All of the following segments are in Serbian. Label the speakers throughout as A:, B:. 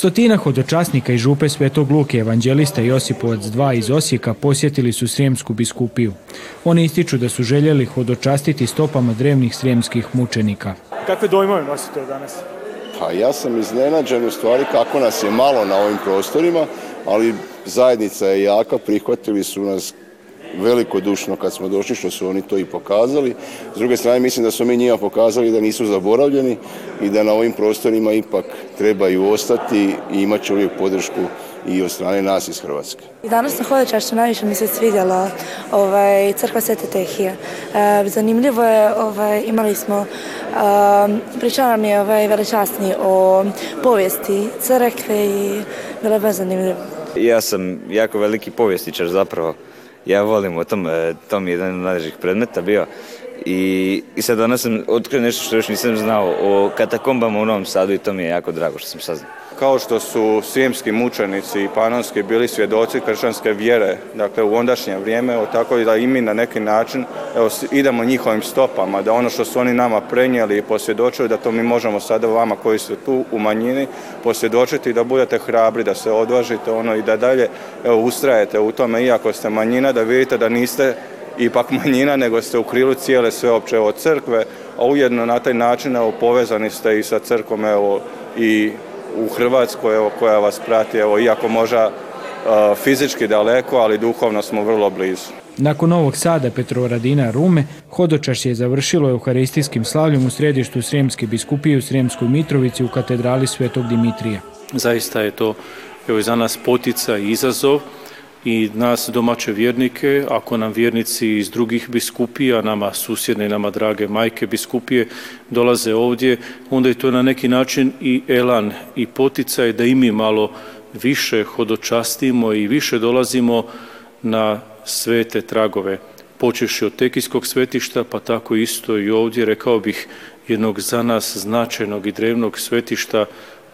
A: Stotina hodočasnika i župe Svetog Luke, evanđelista Josipovac 2 iz Osijeka, posjetili su Srijemsku biskupiju. Oni ističu da su željeli hodočastiti stopama drevnih srijemskih mučenika.
B: Kakve dojmove nosite danas?
C: Pa ja sam iznenađen u stvari kako nas je malo na ovim prostorima, ali zajednica je jaka, prihvatili su nas veliko dušno kad smo došli, što su oni to i pokazali. S druge strane, mislim da su mi njima pokazali da nisu zaboravljeni i da na ovim prostorima ipak trebaju ostati i imat će uvijek podršku i od strane nas iz Hrvatske.
D: I danas na hodočašću najviše mi se svidjela ovaj, crkva Svete Tehije. E, zanimljivo je, ovaj, imali smo, e, pričala nam je ovaj, veličasni o povijesti crkve i bilo je zanimljivo.
E: Ja sam jako veliki povjesničar zapravo ja volim o tom, e, to mi je jedan od najdražih predmeta bio i, I sad danas sam otkrio nešto što još nisam znao o katakombama u Novom Sadu i to mi je jako drago što sam saznao.
F: Kao što su svijemski mučenici i panonski bili svjedoci kršćanske vjere, dakle u ondašnje vrijeme, evo, tako da i mi na neki način evo, idemo njihovim stopama, da ono što su oni nama prenijeli i posvjedočili, da to mi možemo sada vama koji ste tu u manjini posvjedočiti da budete hrabri, da se odvažite ono i da dalje evo, ustrajete u tome iako ste manjina, da vidite da niste ipak manjina, nego ste u krilu cijele sveopće od crkve, a ujedno na taj način evo, povezani ste i sa crkom evo, i u Hrvatskoj evo, koja vas prati, evo, iako možda e, fizički daleko, ali duhovno smo vrlo blizu.
A: Nakon Novog Sada Petrovaradina Rume, hodočaš je završilo euharistijskim slavljom u središtu Srijemske biskupije u Srijemskoj Mitrovici u katedrali Svetog Dimitrija.
G: Zaista je to evo, za nas potica i izazov i nas domaće vjernike, ako nam vjernici iz drugih biskupija, nama susjedne i nama drage majke biskupije dolaze ovdje, onda je to na neki način i elan i poticaj da i mi malo više hodočastimo i više dolazimo na svete tragove. Počeši od tekijskog svetišta, pa tako isto i ovdje, rekao bih, jednog za nas značajnog i drevnog svetišta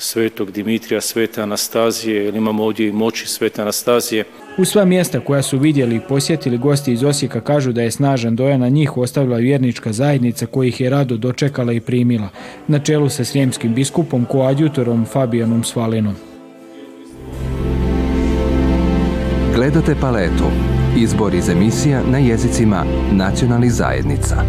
G: svetog Dimitrija, Sveta Anastazije, jer imamo ovdje i moći svete Anastazije.
A: U sva mjesta koja su vidjeli i posjetili gosti iz Osijeka kažu da je snažan doja na njih ostavila vjernička zajednica kojih je rado dočekala i primila, na čelu sa srijemskim biskupom koadjutorom Fabijanom Svalenom. Gledate paletu. Izbor iz emisija na jezicima nacionalnih zajednica.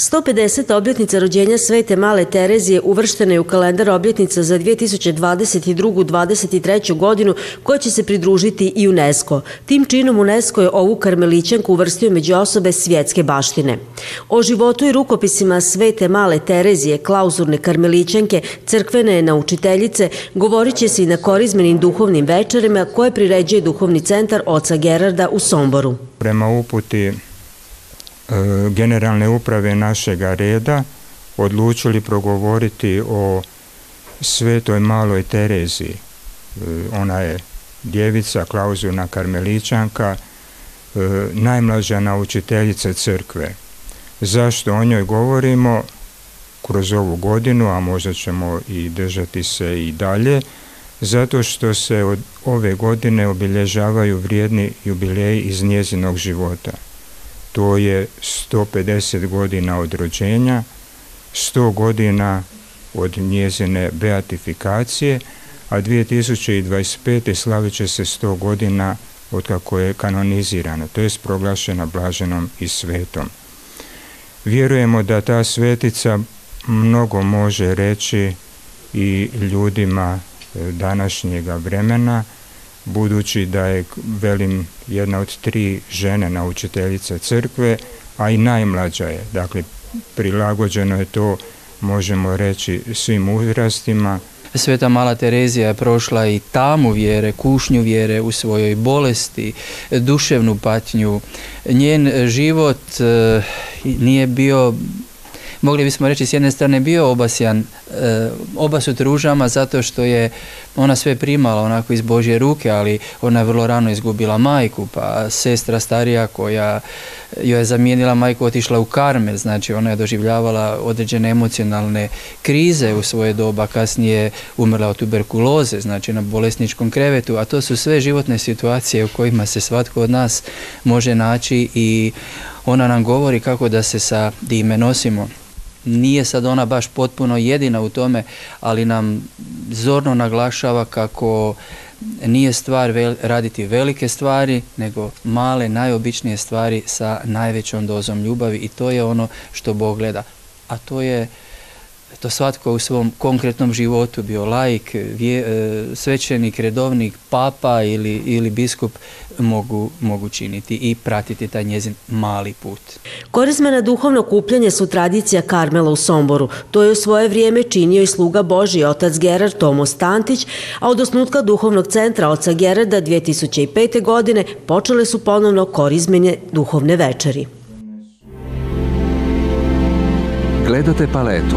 H: 150. obljetnica rođenja Svete Male Terezije uvrštena je u kalendar objetnica za 2022-2023. godinu koja će se pridružiti i UNESCO. Tim činom UNESCO je ovu karmelićanku uvrstio među osobe svjetske baštine. O životu i rukopisima Svete Male Terezije, klauzurne karmelićanke, crkvene naučiteljice, govorit će se i na korizmenim duhovnim večerima koje priređuje duhovni centar oca Gerarda u Somboru.
I: Prema uputi E, generalne uprave našega reda odlučili progovoriti o svetoj maloj Terezi, e, Ona je djevica, klauzuna karmeličanka, e, najmlađa naučiteljica crkve. Zašto o njoj govorimo kroz ovu godinu, a možda ćemo i držati se i dalje, zato što se od ove godine obilježavaju vrijedni jubileji iz njezinog života to je 150 godina od rođenja, 100 godina od njezine beatifikacije, a 2025. slavit će se 100 godina od kako je kanonizirana, to je proglašena blaženom i svetom. Vjerujemo da ta svetica mnogo može reći i ljudima današnjega vremena, budući da je, velim, jedna od tri žene naučiteljice crkve, a i najmlađa je. Dakle, prilagođeno je to, možemo reći, svim uzrastima.
J: Sveta Mala Terezija je prošla i tamu vjere, kušnju vjere u svojoj bolesti, duševnu patnju. Njen život eh, nije bio mogli bismo reći s jedne strane bio obasjan, e, obasut ružama zato što je ona sve primala onako iz Božje ruke, ali ona je vrlo rano izgubila majku, pa sestra starija koja joj je zamijenila majku otišla u karme, znači ona je doživljavala određene emocionalne krize u svoje doba, kasnije umrla od tuberkuloze, znači na bolesničkom krevetu, a to su sve životne situacije u kojima se svatko od nas može naći i ona nam govori kako da se sa dime nosimo nije sad ona baš potpuno jedina u tome, ali nam zorno naglašava kako nije stvar raditi velike stvari, nego male, najobičnije stvari sa najvećom dozom ljubavi i to je ono što Bog gleda. A to je to svatko u svom konkretnom životu bio laik, vje, e, svećenik, redovnik, papa ili, ili biskup mogu, mogu činiti i pratiti taj njezin mali put.
H: Korizmena duhovno kupljanje su tradicija Karmela u Somboru. To je u svoje vrijeme činio i sluga Boži otac Gerard Tomo Stantić, a od osnutka duhovnog centra oca Gerarda 2005. godine počele su ponovno korizmenje duhovne večeri.
K: Gledate paletu.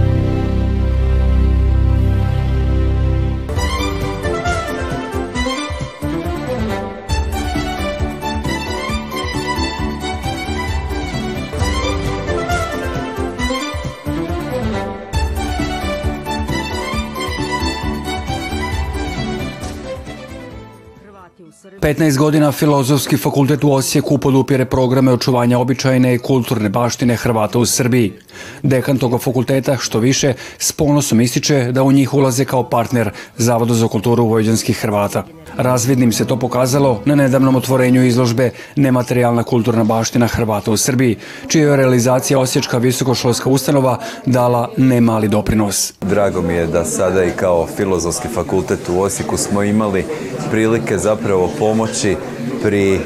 A: 15 godina Filozofski fakultet u Osijeku podupire programe očuvanja običajne i kulturne baštine Hrvata u Srbiji. Dekan toga fakulteta, što više, s ponosom ističe da u njih ulaze kao partner Zavodu za kulturu vojđanskih Hrvata. Razvidnim se to pokazalo na nedavnom otvorenju izložbe Nematerijalna kulturna baština Hrvata u Srbiji, čija je realizacija Osječka visokoškolska ustanova dala nemali doprinos.
L: Drago mi je da sada i kao Filozofski fakultet u Osijeku smo imali prilike zapravo po pomoći pri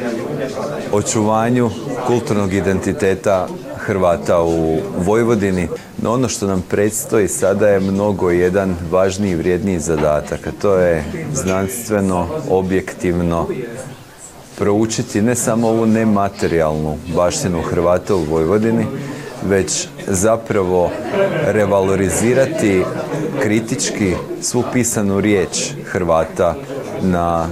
L: očuvanju kulturnog identiteta Hrvata u Vojvodini. No ono što nam predstoji sada je mnogo jedan važniji i vrijedniji zadatak, a to je znanstveno, objektivno proučiti ne samo ovu nematerijalnu baštinu Hrvata u Vojvodini, već zapravo revalorizirati kritički svu pisanu riječ Hrvata na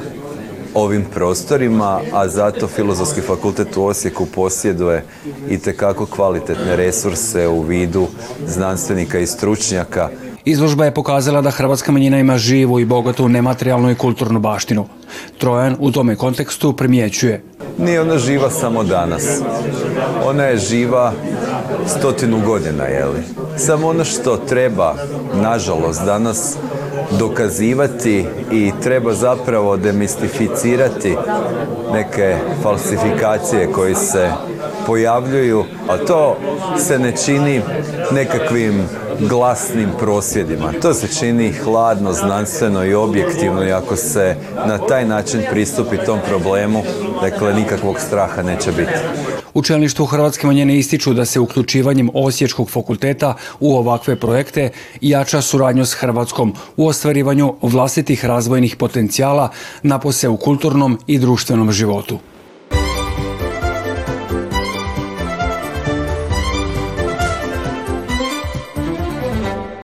L: ovim prostorima, a zato Filozofski fakultet u Osijeku posjeduje i tekako kvalitetne resurse u vidu znanstvenika i stručnjaka.
A: Izložba je pokazala da hrvatska manjina ima živu i bogatu nematerijalnu i kulturnu baštinu. Trojan u tome kontekstu primjećuje.
M: Nije ona živa samo danas. Ona je živa stotinu godina, jeli. Samo ono što treba, nažalost, danas dokazivati i treba zapravo demistificirati neke falsifikacije koji se pojavljuju, a to se ne čini nekakvim glasnim prosvjedima. To se čini hladno, znanstveno i objektivno i ako se na taj način pristupi tom problemu, dakle nikakvog straha neće biti.
A: U čelništvu Hrvatske manjene ističu da se uključivanjem Osječkog fakulteta u ovakve projekte jača suradnju s Hrvatskom u ostvarivanju vlastitih razvojnih potencijala napose u kulturnom i društvenom životu.